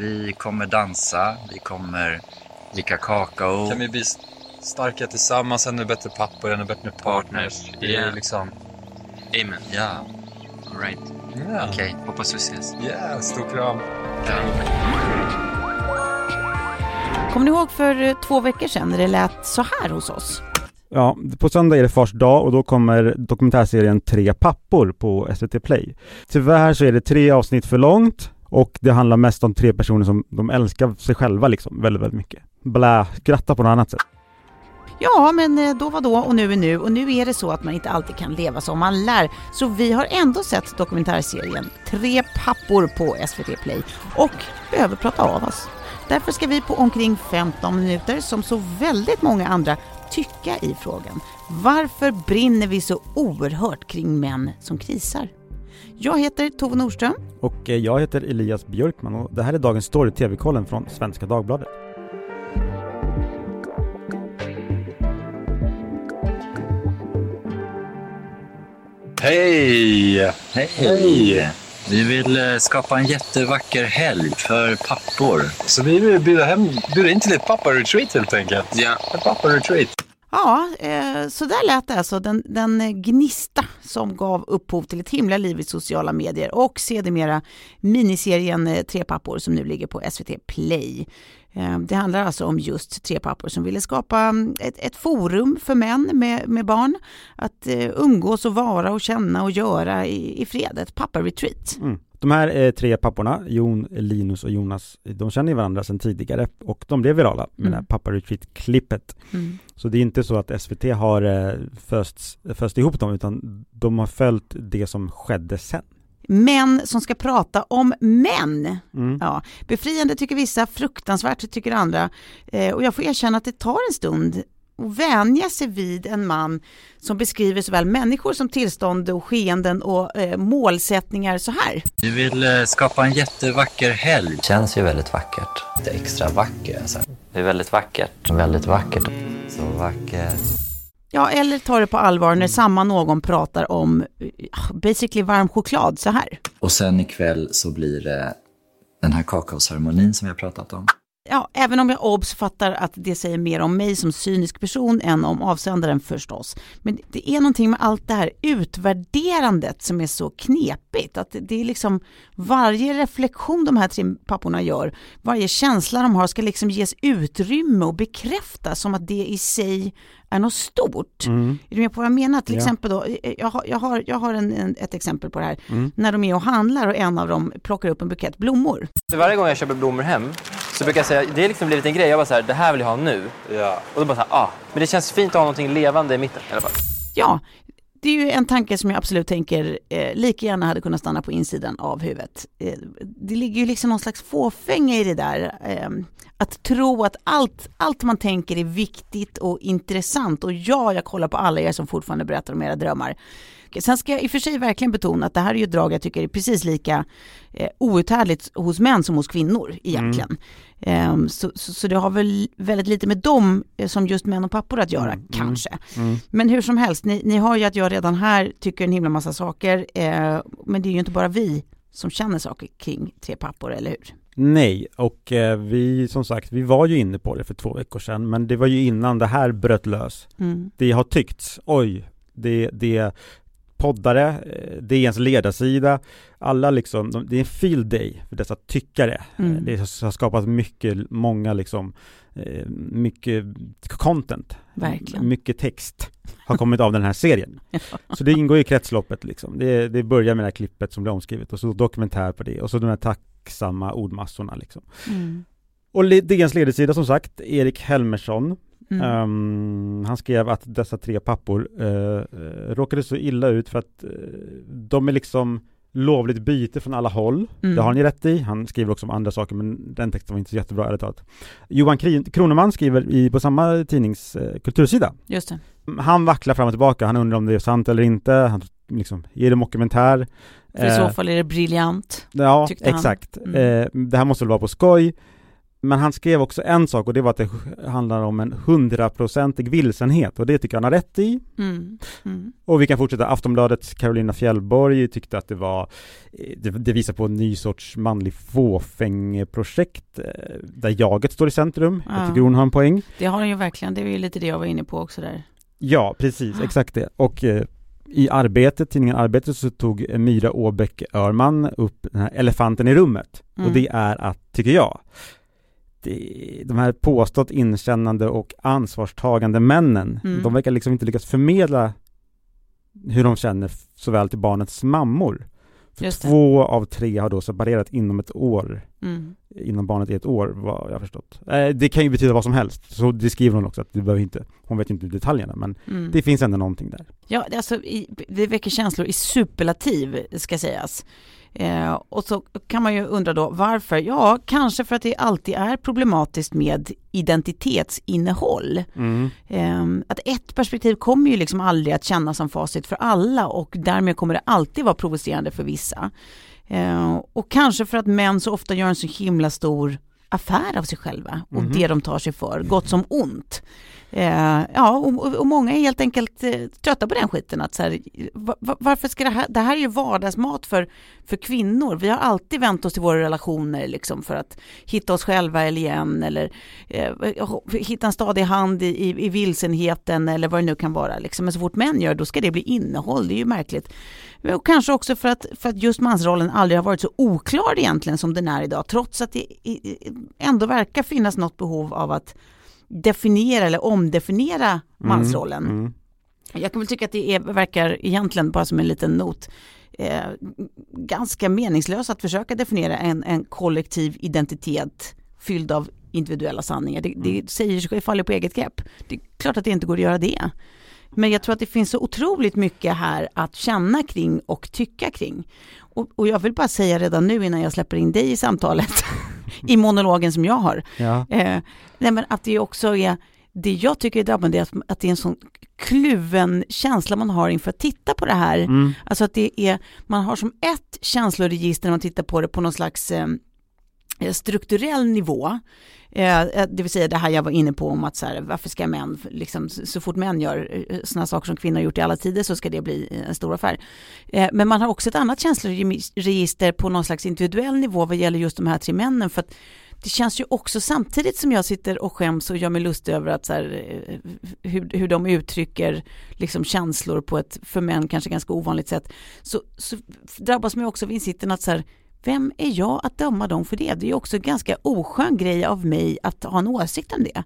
Vi kommer dansa, vi kommer dricka kakao. Kan vi bli starka tillsammans, ännu bättre pappor, ännu bättre partners? Det är Yeah. liksom... Amen. Ja, All right. Ja. okej. Hoppas vi ses. Yeah, stor kram. Ja. Kommer ni ihåg för eh, två veckor sedan när det lät så här hos oss? Ja, på söndag är det fars dag och då kommer dokumentärserien Tre pappor på SVT Play. Tyvärr så är det tre avsnitt för långt och det handlar mest om tre personer som de älskar sig själva liksom väldigt, väldigt mycket. Blä, skratta på något annat sätt. Ja, men eh, då var då och nu är nu och nu är det så att man inte alltid kan leva som man lär. Så vi har ändå sett dokumentärserien Tre pappor på SVT Play och behöver prata av oss. Därför ska vi på omkring 15 minuter, som så väldigt många andra, tycka i frågan. Varför brinner vi så oerhört kring män som krisar? Jag heter Tove Nordström. Och eh, jag heter Elias Björkman och det här är dagens story TV-kollen från Svenska Dagbladet. Hej! Hej! Hej. Vi vill eh, skapa en jättevacker helg för pappor. Så vi vill bjuda, hem, bjuda in till ett pappa-retreat helt enkelt. Ja. Ett pappa-retreat. Ja, eh, så där lät det alltså. Den, den eh, gnista som gav upphov till ett himla liv i sociala medier och sedermera miniserien eh, Tre pappor som nu ligger på SVT Play. Eh, Det handlar alltså om just tre pappor som ville skapa mm, ett, ett forum för män med, med barn att eh, umgås och vara och känna och göra i, i fred, ett pappa-retreat. Mm. De här eh, tre papporna, Jon, Linus och Jonas, de känner ju varandra sedan tidigare och de blev virala med Mm. det här pappa retreat-klippet. Mm. Så det är inte så att SVT har eh, föst, föst ihop dem utan de har följt det som skedde sen. Män som ska prata om män. Mm. Ja, befriande tycker vissa, fruktansvärt tycker andra. Eh, och jag får erkänna att det tar en stund att vänja sig vid en man som beskriver såväl människor som tillstånd och skeenden och eh, målsättningar så här. Vi vill eh, skapa en jättevacker helg. känns ju väldigt vackert. Lite extra vacker. Så. Det är väldigt vackert. Väldigt vackert. Så vackert. Ja, eller ta det på allvar när samma någon pratar om eh, basically varm choklad så här. Och sen ikväll så blir det den här kakaoceremonin som vi har pratat om. Ja, även om jag obs fattar att det säger mer om mig som cynisk person än om avsändaren förstås. Men det är någonting med allt det här utvärderandet som är så knepigt. Att det- är liksom varje reflektion de här tre papporna gör, varje känsla de har ska liksom ges utrymme och bekräftas som att det i sig är något stort. Mm. Är du med på vad jag menar? Till Ja. exempel då, eh, jag har, jag har, jag har en, en, ett exempel på det här. Mm. När de är och handlar och en av dem plockar upp en bukett blommor. Så varje gång jag köper blommor hem så brukar jag säga, det är liksom blivit en grej. Jag bara så här, det här vill jag ha nu. Ja. Och då bara så här, ah. Men det känns fint att ha någonting levande i mitten i alla fall. Ja, det är ju en tanke som jag absolut tänker eh, lika gärna hade kunnat stanna på insidan av huvudet. Eh, det ligger ju liksom någon slags fåfänga i det där. Eh, att tro att allt, allt man tänker är viktigt och intressant. Och ja, jag kollar på alla er som fortfarande berättar om era drömmar. Sen ska jag i och för sig verkligen betona att det här är ju ett drag jag tycker är precis lika eh, outhärdligt hos män som hos kvinnor egentligen. Ehm, så, så, så det har väl väldigt lite med dem eh, som just män och pappor att göra Mm, kanske. Mm. Men hur som helst, ni, ni hör ju att jag redan här tycker en himla massa saker. Eh, men det är ju inte bara vi som känner saker kring tre pappor, eller hur? Nej, och eh, vi som sagt, vi var ju inne på det för två veckor sedan, men det var ju innan det här bröt lös. Mm. Det har tyckts, oj, det, det poddare, eh, DNs ledarsida, alla liksom, de, det är en field day för dessa tyckare. Mm. Eh, Det har skapat mycket, många liksom, eh, mycket content. Verkligen. Mycket text har kommit av den här serien. Så det ingår i kretsloppet liksom. Det, det börjar med det här klippet som blir omskrivet och så dokumentär på det och så de här tacksamma ordmassorna liksom. Mm. Och DNs ledarsida som sagt, Erik Helmersson Mm. Ehm, han skrev att dessa tre pappor eh, råkade så illa ut för att eh, de är liksom lovligt byte från alla håll. Mm. Det har ni rätt i. Han skriver också om andra saker men den texten var inte så jättebra ärligt talat. Johan Kroneman skriver i, på samma tidnings eh, kultursida. Just det. Han vacklar fram och tillbaka. Han undrar om det är sant eller inte. Han liksom, är det mockumentär? För i så fall är det briljant. Ja, exakt. Mm. Eh, det här måste väl vara på skoj. Men han skrev också en sak och det var att det handlar om en hundraprocentig vilsenhet och det tycker han har rätt i. Mm. Mm. Och vi kan fortsätta. Aftonbladets Carolina Fjällborg tyckte att det var det, det visar på en ny sorts manlig fåfängeprojekt eh, där jaget står i centrum. Ja. Jag tycker hon har en poäng. Det har han ju verkligen, det är ju lite det jag var inne på också där. Ja, precis, Ah. exakt det. Och eh, i Arbetet, tidningen Arbetet, så tog Myra Åbäck Örman upp den här elefanten i rummet. Mm. Och det är att, tycker jag, det, de här påstått inkännande och ansvarstagande männen, Mm. de verkar liksom inte lyckas förmedla hur de känner såväl till barnets mammor. För två av tre har då separerat inom ett år, Mm. inom barnet är ett år, vad jag har förstått. Eh, det kan ju betyda vad som helst, så det skriver hon också, att det behöver inte, hon vet ju inte detaljerna, men Mm. det finns ändå någonting där. Ja, alltså, i, det väcker känslor i superlativ, ska sägas. Eh, och så kan man ju undra då varför? Ja, kanske för att det alltid är problematiskt med identitetsinnehåll. Eh, att ett perspektiv kommer ju liksom aldrig att kännas som facit för alla och därmed kommer det alltid vara provocerande för vissa. Eh, och kanske för att män så ofta gör en så himla stor affär av sig själva och Mhm. det de tar sig för, gott som ont. Eh, ja, och, och- många är helt enkelt eh, trötta på den skiten. Att så här, va- varför ska det här, det här är ju vardagsmat för, för kvinnor. Vi har alltid vänt oss till våra relationer liksom för att hitta oss själva eller igen eller eh, hitta en stadig hand i, i, i vilsenheten eller vad det nu kan vara. Liksom. Men så fort män gör då ska det bli innehåll, det är ju märkligt. Och kanske också för att, för att just mansrollen aldrig har varit så oklar egentligen som den är idag, trots att det i- ändå verkar finnas något behov av att definiera eller omdefiniera mansrollen. Mm. Jag kan väl tycka att det är, verkar egentligen, bara som en liten not, eh, ganska meningslöst att försöka definiera en, en kollektiv identitet fylld av individuella sanningar. Det, det säger sig faller på eget grepp. Det är klart att det inte går att göra det. Men jag tror att det finns så otroligt mycket här att känna kring och tycka kring. Och, och jag vill bara säga redan nu innan jag släpper in dig i samtalet, i monologen som jag har, Ja. Eh, nej men att det också är, det jag tycker är drabbande är att, att det är en sån kluven känsla man har inför att titta på det här. Mm. Alltså att det är, man har som ett känsloregister när man tittar på det på någon slags eh, Eh, strukturell nivå. Eh, eh, det vill säga det här jag var inne på om att så här, varför ska män, liksom, så fort män gör sådana saker som kvinnor har gjort i alla tider så ska det bli en stor affär. Men man har också ett annat känsloregister på någon slags individuell nivå vad gäller just de här tre männen. För att det känns ju också samtidigt som jag sitter och skäms och gör mig lustig över att så här, hur, hur de uttrycker liksom känslor på ett för män kanske ganska ovanligt sätt. Så, så drabbas man ju också av insikten att så här, vem är jag att döma dem för det? Det är ju också en ganska oskön grej av mig att ha en åsikt om det.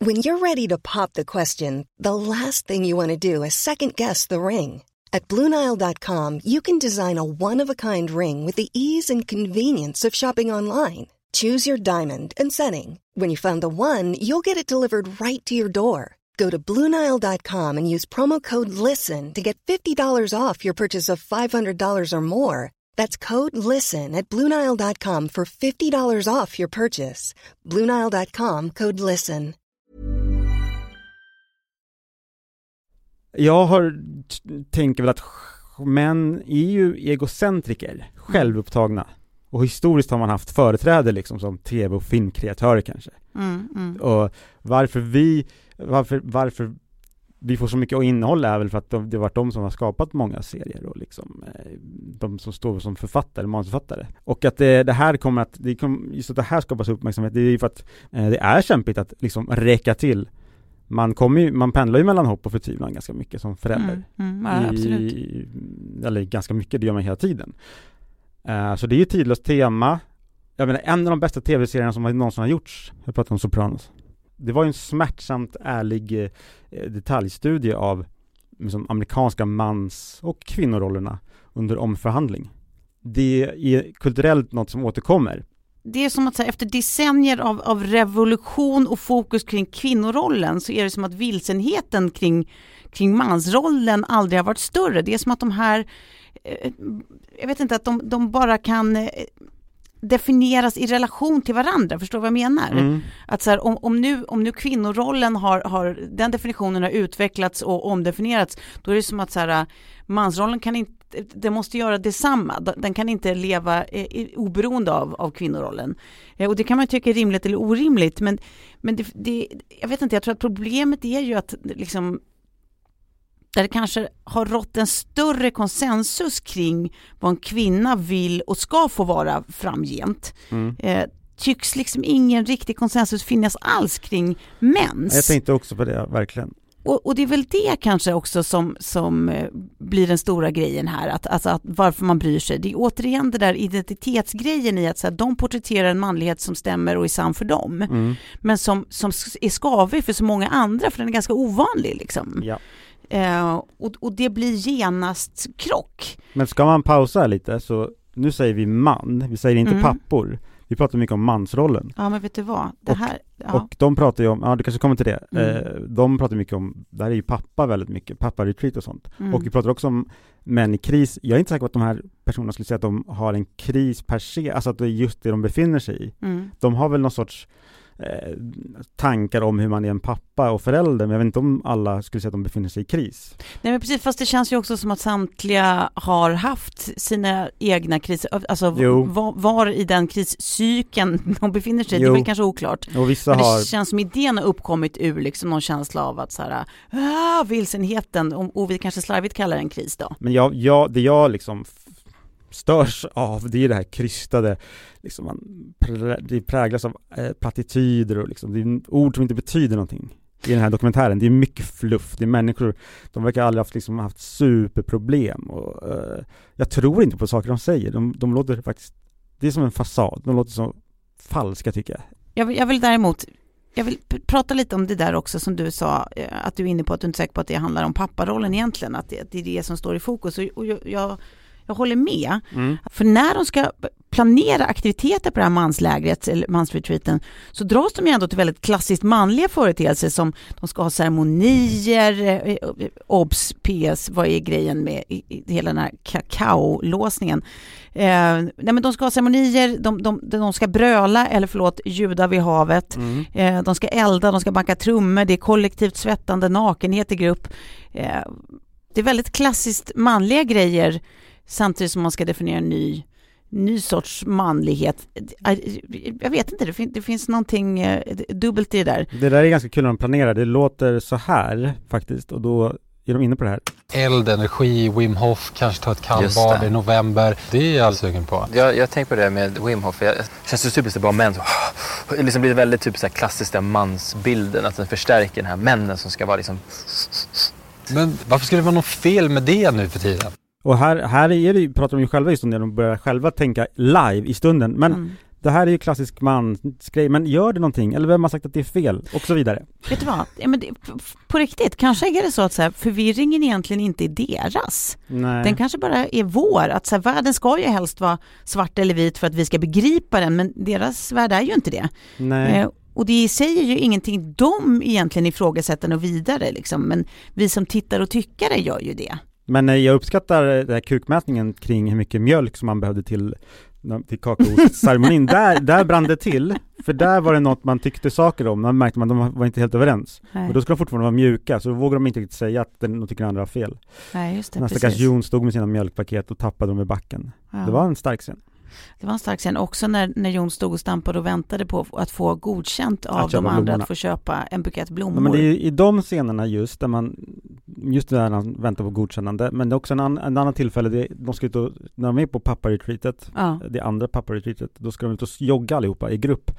When you're ready to pop the question, the last thing you want to do is second guess the ring. At Bluenile.com, you can design a one of a kind ring with the ease and convenience of shopping online. Choose your diamond and setting. When you find the one, you'll get it delivered right to your door. Go to Bluenile.com and use promo code LISTEN to get $50 off your purchase of $500 or more. That's code LISTEN at Bluenile.com for $50 off your purchase. Bluenile.com code LISTEN. Jag har, tänker väl att män är ju egocentriker, självupptagna. Och historiskt har man haft företräde liksom som tv och filmkreatörer kanske. Mm, mm. Och varför vi, varför, varför vi får så mycket innehåll är väl för att de, det har varit de som har skapat många serier och liksom eh, de som står som författare, manusförfattare. Och att det, det här kommer att, det kom, just att det här skapas uppmärksamhet, det är ju för att eh, det är kämpigt att liksom räcka till. Man kommer ju, man pendlar ju mellan hopp och förtvivlan ganska mycket som förälder. Mm, mm, ja, absolut. I, eller ganska mycket, det gör man hela tiden. Eh, så det är ju ett tidlöst tema. Jag menar, en av de bästa tv-serierna som någonsin har gjorts, jag pratar om Sopranos. Det var ju en smärtsamt ärlig eh, detaljstudie av liksom, amerikanska mans och kvinnorollerna under omförhandling. Det är kulturellt något som återkommer. Det är som att säga, här, efter decennier av, av revolution och fokus kring kvinnorollen så är det som att vilsenheten kring, kring mansrollen aldrig har varit större. Det är som att de här, jag vet inte, att de, de bara kan eh, definieras i relation till varandra, förstår du vad jag menar? Mm. Att så här, om, om, nu, om nu kvinnorollen har, har, den definitionen har utvecklats och omdefinierats, då är det som att så här, mansrollen kan inte den måste göra detsamma. Den kan inte leva eh, oberoende av, av kvinnorollen. Eh, och det kan man tycka är rimligt eller orimligt, men, men det, det, jag vet inte, jag tror att problemet är ju att liksom där det kanske har rått en större konsensus kring vad en kvinna vill och ska få vara framgent. Mm. Eh, tycks liksom ingen riktig konsensus finnas alls kring mens. Jag tänkte också på det, verkligen. Och, och, det är väl det kanske också som, som eh, blir den stora grejen här, att, alltså att varför man bryr sig. Det är återigen det där identitetsgrejen i att så här, de porträtterar en manlighet som stämmer och är sann för dem, mm. men som, som är skavig för så många andra, för den är ganska ovanlig. Liksom. Ja. Eh, och, och det blir genast krock. Men ska man pausa lite, så nu säger vi man, vi säger inte mm. pappor. Vi pratar mycket om mansrollen. Ja men vet du vad, det här, ja. och de pratar ju om, ja du kanske kommer till det, mm. eh, de pratar mycket om, det här är ju pappa väldigt mycket, pappa-retreat och sånt. Mm. Och vi pratar också om män i kris, jag är inte säker på att de här personerna skulle säga att de har en kris per se, alltså att det är just det de befinner sig i. Mm. De har väl någon sorts Eh, tankar om hur man är en pappa och förälder, men jag vet inte om alla skulle säga att de befinner sig i kris. Nej men precis, fast det känns ju också som att samtliga har haft sina egna kriser, alltså var, var, i den kriscykeln de befinner sig, jo. det är kanske oklart. Och vissa men det har... känns som idén har uppkommit ur liksom någon känsla av att så här, ah, vilsenheten, och, och vi kanske slarvigt kallar det en kris då. Men jag, jag, det jag liksom störs av, det är det här krystade, liksom man, det präglas av eh, plattityder och liksom, det är ord som inte betyder någonting i den här dokumentären. Det är mycket fluff, det är människor, de verkar aldrig haft, liksom, haft superproblem och eh, jag tror inte på saker de säger, de, de låter faktiskt, det är som en fasad, de låter så falska tycker jag. Jag vill, jag vill däremot jag vill prata lite om det där också som du sa, eh, att du är inne på att du inte är säker på att det handlar om papparollen egentligen, att det, det är det som står i fokus. Och, och jag, jag håller med. Mm. För när de ska planera aktiviteter på det här manslägret, eller mansretreaten, så dras de ju ändå till väldigt klassiskt manliga företeelser som de ska ha ceremonier, eh, obs, PS, vad är grejen med hela den här kakaolåsningen? Eh, nej men de ska ha ceremonier, de, de, de ska bröla, eller förlåt, ljuda vid havet, mm. eh, de ska elda, de ska banka trummor, det är kollektivt svettande, nakenhet i grupp. Eh, det är väldigt klassiskt manliga grejer samtidigt som man ska definiera en ny, ny sorts manlighet. Jag vet inte, det, fin det finns någonting eh, dubbelt i det där. Det där är ganska kul när de planerar, det låter så här faktiskt och då är de inne på det här. Eld, energi, Wim Hof, kanske ta ett kallbad i november. Det är jag alldeles sugen på. Jag, jag tänker på det med Wim Hof. Det känns så typiskt att bara män så, det liksom blir väldigt typ så här klassiska mansbilden. Att den förstärker den här männen som ska vara liksom... Men varför skulle det vara något fel med det nu för tiden? Och här, här är det, pratar de ju själva just om det, de börjar själva tänka live i stunden. Men mm. det här är ju klassisk mansgrej, men gör det någonting? Eller vem har sagt att det är fel? Och så vidare. Vet du vad? Ja, men det, på riktigt, kanske är det så att så här, förvirringen egentligen inte är deras. Nej. Den kanske bara är vår. Att så här, världen ska ju helst vara svart eller vit för att vi ska begripa den, men deras värld är ju inte det. Nej. Eh, och det säger ju ingenting de egentligen ifrågasätter och vidare liksom, men vi som tittar och tyckare gör ju det. Men eh, jag uppskattar den här kukmätningen kring hur mycket mjölk som man behövde till, till kakaoceremonin. där, där brann det till, för där var det något man tyckte saker om, man märkte att de var inte helt överens. Nej. Och då ska de fortfarande vara mjuka, så då vågar de inte riktigt säga att de tycker andra har fel. Nej, just det, Den stackars Jon stod med sina mjölkpaket och tappade dem i backen. Ja. Det var en stark scen. Det var en stark scen också när, när Jon stod och stampade och väntade på att få godkänt av de andra blommorna. att få köpa en bukett blommor. Ja, men det är i de scenerna just där man, just där han väntar på godkännande, men det är också en, an, en annan tillfälle, det, de ska ut och, när de är på papparetreatet, ja. det andra papparetreatet, då ska de ut och jogga allihopa i grupp.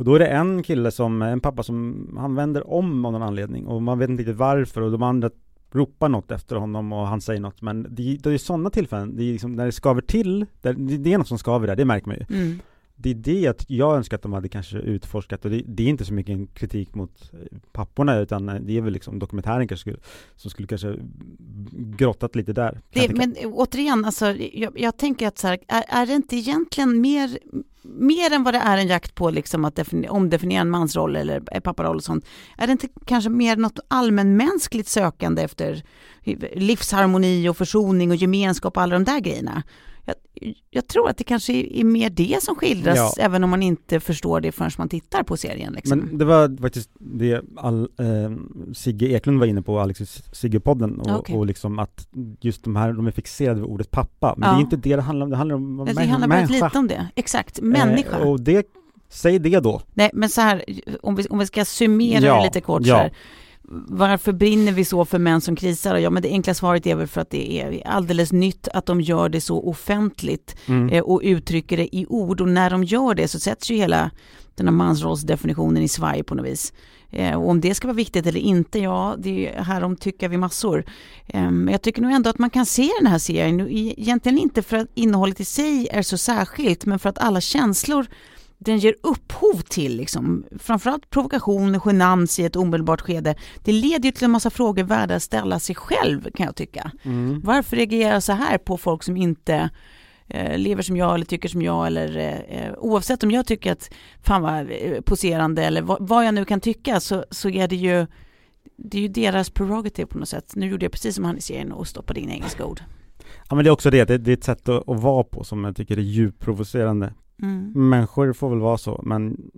Och då är det en kille som, en pappa som, han vänder om av någon anledning och man vet inte riktigt varför och de andra ropar något efter honom och han säger något men det, det är sådana tillfällen, det är liksom när det skaver till, det, det är något som skaver där, det märker man ju. Mm. Det är det jag önskar att de hade kanske utforskat och det, det, är inte så mycket en kritik mot eh, papporna utan eh, det är väl liksom dokumentären kanske skulle, som skulle kanske grottat lite där. Det, men återigen, alltså, jag, jag tänker att så här, är, är det inte egentligen mer mer än vad det är en jakt på liksom att omdefiniera en mansroll eller papparoll och sånt, är det inte kanske mer något allmänmänskligt sökande efter livsharmoni och försoning och gemenskap och alla de där grejerna? Jag, jag tror att det kanske är, mer det som skildras, Ja. även om man inte förstår det förrän man tittar på serien. Liksom. Men det var faktiskt det all, eh, Sigge Eklund var inne på, Alex Sigge-podden, och, Okej. och liksom att just de här, de är fixerade vid ordet pappa, men Ja. det är inte det det handlar om, det handlar om det män- handlar väldigt lite om det. Exakt, människa. Eh, och det, säg det då. Nej, men så här, om vi, om vi ska summera Ja, det lite kort så här. Varför brinner vi så för män som krisar? Ja, men det enkla svaret är väl för att det är alldeles nytt att de gör det så offentligt Mm. eh, och uttrycker det i ord. Och när de gör det så sätts ju hela den här mansrollsdefinitionen i svaj på något vis. Eh, och om det ska vara viktigt eller inte, ja, det är här om tycker vi massor. Eh, men jag tycker nog ändå att man kan se den här serien, egentligen inte för att innehållet i sig är så särskilt, men för att alla känslor den ger upphov till, liksom, framförallt provokation genans i ett omedelbart skede. Det leder ju till en massa frågor värda att ställa sig själv, kan jag tycka. Mm. Varför reagerar jag så här på folk som inte eh, lever som jag eller tycker som jag eller eh, oavsett om jag tycker att fan vad eh, poserande eller vad, vad jag nu kan tycka så, så är det ju det är ju deras prerogative på något sätt. Nu gjorde jag precis som han i serien och stoppade in engelska ord. Ja men det är också det, det, det är ett sätt att, att vara på som jag tycker är djupt provocerande. Mm. Människor får väl vara så, men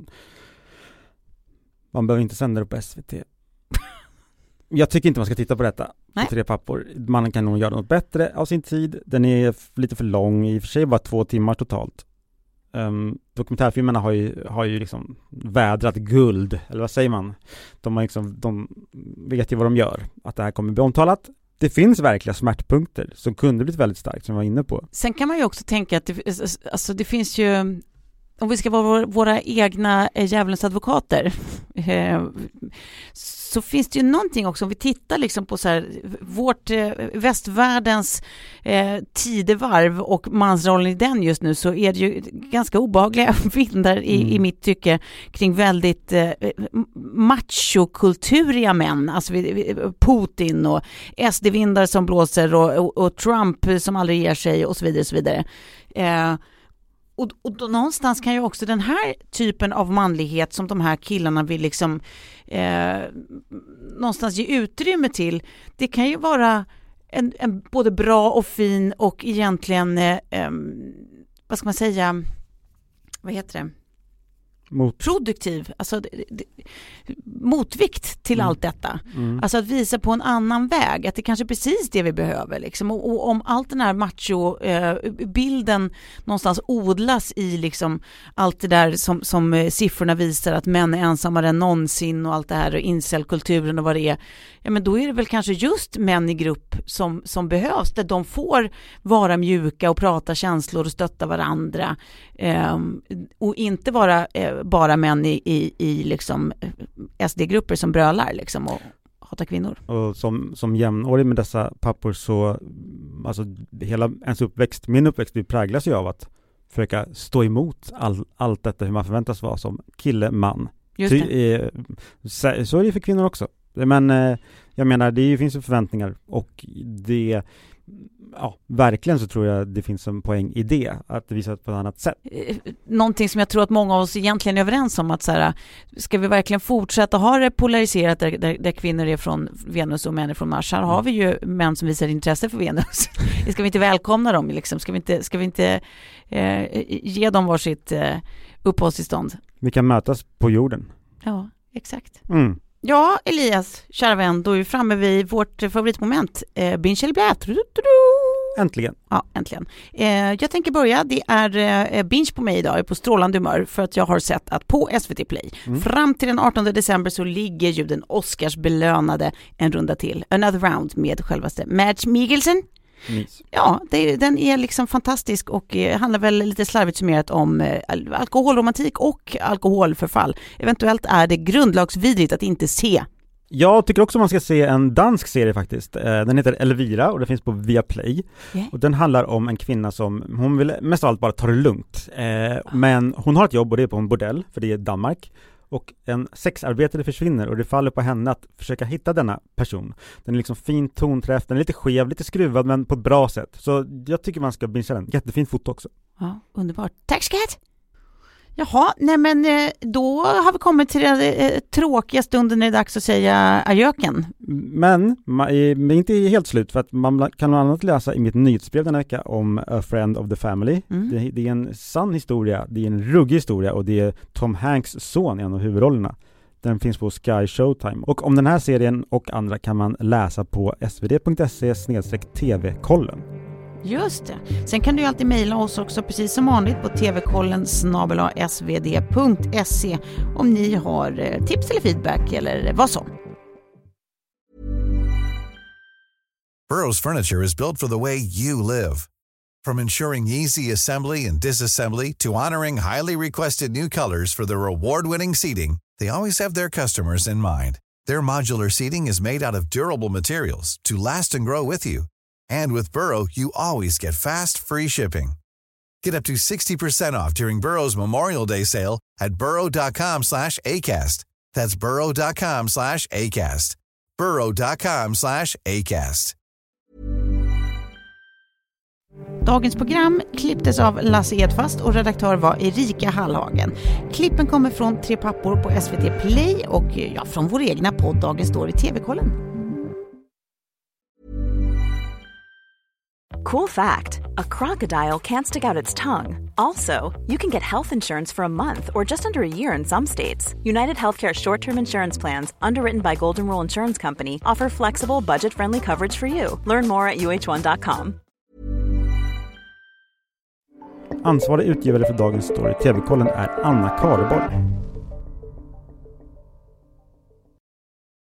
man behöver inte sända det på SVT. Jag tycker inte man ska titta på detta, Nej. på Tre pappor. Man kan nog göra något bättre av sin tid. Den är lite för lång, i och för sig bara två timmar totalt. Um, dokumentärfilmerna har ju, har ju liksom vädrat guld, eller vad säger man? De har liksom, de vet ju vad de gör, att det här kommer bli omtalat. Det finns verkliga smärtpunkter som kunde blivit väldigt starkt, som jag var inne på. Sen kan man ju också tänka att det, alltså det finns ju, om vi ska vara våra, egna eh, djävulens advokater, eh, så finns det ju någonting också, om vi tittar liksom på så här, vårt eh, västvärldens eh, tidevarv och mansrollen i den just nu, så är det ju ganska obehagliga vindar i, Mm. i mitt tycke kring väldigt eh, machokulturiga män, alltså vi- vi- Putin och SD-vindar som blåser och, och, och Trump som aldrig ger sig och så vidare. Och så vidare. Eh, och, och då, någonstans kan ju också den här typen av manlighet som de här killarna vill liksom eh, någonstans ge utrymme till, det kan ju vara en, en både bra och fin och egentligen, eh, eh, vad ska man säga, vad heter det? Mot, produktiv, alltså motvikt till Mm. allt detta. mm. Alltså att visa på en annan väg, att det kanske är precis det vi behöver. Liksom. Och, och om allt den här macho-bilden någonstans odlas i liksom allt det där som, som eh, siffrorna visar att män är ensammare än någonsin och allt det här och incelkulturen och vad det är. Ja men då är det väl kanske just män i grupp som, som behövs, där de får vara mjuka och prata känslor och stötta varandra. Ehm, och inte vara eh, bara män i, i, i liksom eh, SD-grupper som brölar liksom och hatar kvinnor. Och som, som jämnårig med dessa pappor så, alltså hela ens uppväxt, min uppväxt, präglas ju av att försöka stå emot all, allt detta hur man förväntas vara som kille, man. Just det. eh, så, så är det för kvinnor också. Men eh, jag menar, det ju- finns ju förväntningar och det, ja, verkligen så tror jag det finns en poäng i det, att visa på ett annat sätt. Eh, Någonting som jag tror att många av oss egentligen är överens om att så här, ska vi verkligen fortsätta ha det polariserat där, där, där kvinnor är från Venus och män är från Mars. Här har vi ju män som visar intresse för Venus. Ska vi inte välkomna dem liksom? Ska vi inte, ska vi inte eh, ge dem varsitt eh, uppehållstillstånd? Vi kan mötas på jorden. Ja, exakt. Mm. Ja, Elias, kära vän, då är vi framme vid vårt favoritmoment, eh, binge eller blät. Äntligen. Ja, äntligen. Eh, jag tänker börja, det är eh, binge på mig idag, jag är på strålande humör för att jag har sett att på SVT Play, Mm. fram till den 18 december så ligger ju den Oscarsbelönade En runda till, Another Round med självaste Mads Mikkelsen. Mys. Ja, det, den är liksom fantastisk och eh, handlar väl lite slarvigt summerat om eh, al- alkoholromantik och alkoholförfall. Eventuellt är det grundlagsvidrigt att inte se. Jag tycker också man ska se en dansk serie faktiskt. Eh, Den heter Elvira och den finns på Viaplay. Yeah. Och den handlar om en kvinna som, hon vill mest av allt bara ta det lugnt. Men hon har ett jobb och det är på en bordell, för det är Danmark. Och en sexarbetare försvinner och det faller på henne att försöka hitta denna person. Den är liksom fin tonträff, den är lite skev, lite skruvad men på ett bra sätt. Så jag tycker man ska bingea den. Jättefint foto också. Ja, underbart. Tack skatt! Jaha, nej men eh, då har vi kommit till den eh, tråkiga stunden när det är dags att säga adjöken. Men, men inte helt slut för att man kan bland annat läsa i mitt nyhetsbrev denna vecka om A Friend of the Family. Mm. Det, det är en sann historia, det är en ruggig historia och det är Tom Hanks son i en av huvudrollerna. Den finns på Sky Showtime. Och om den här serien och andra kan man läsa på svd.se tv-kollen. Just det. Sen kan du alltid mejla oss också precis som vanligt på tvkollen svd.se om ni har eh, tips eller feedback eller vad som. Burrow's furniture is built for the way you live. From ensuring easy assembly and disassembly to honoring highly requested new colors for their award-winning seating, they always have their customers in mind. Their modular seating is made out of durable materials to last and grow with you. And with Burrow, you always get fast, free shipping. Get up to 60% off during Burrow's Memorial Day sale at burrow.com slash ACAST. That's burrow.com slash ACAST. burrow.com slash ACAST. Dagens program klipptes av Lasse Edfast och redaktör var Erika Hallhagen. Klippen kommer från Tre pappor på SVT Play och ja, från vår egna podd Dagens står i TV-kollen. Cool fact a crocodile can't stick out its tongue. Also, you can get health insurance for a month or just under a year in some states. United Healthcare short term insurance plans, underwritten by Golden Rule Insurance Company, offer flexible, budget friendly coverage for you. Learn more at uh1.com. Ansvarig utgivare för dagens story, TV-kollen, är Anna Kareborg.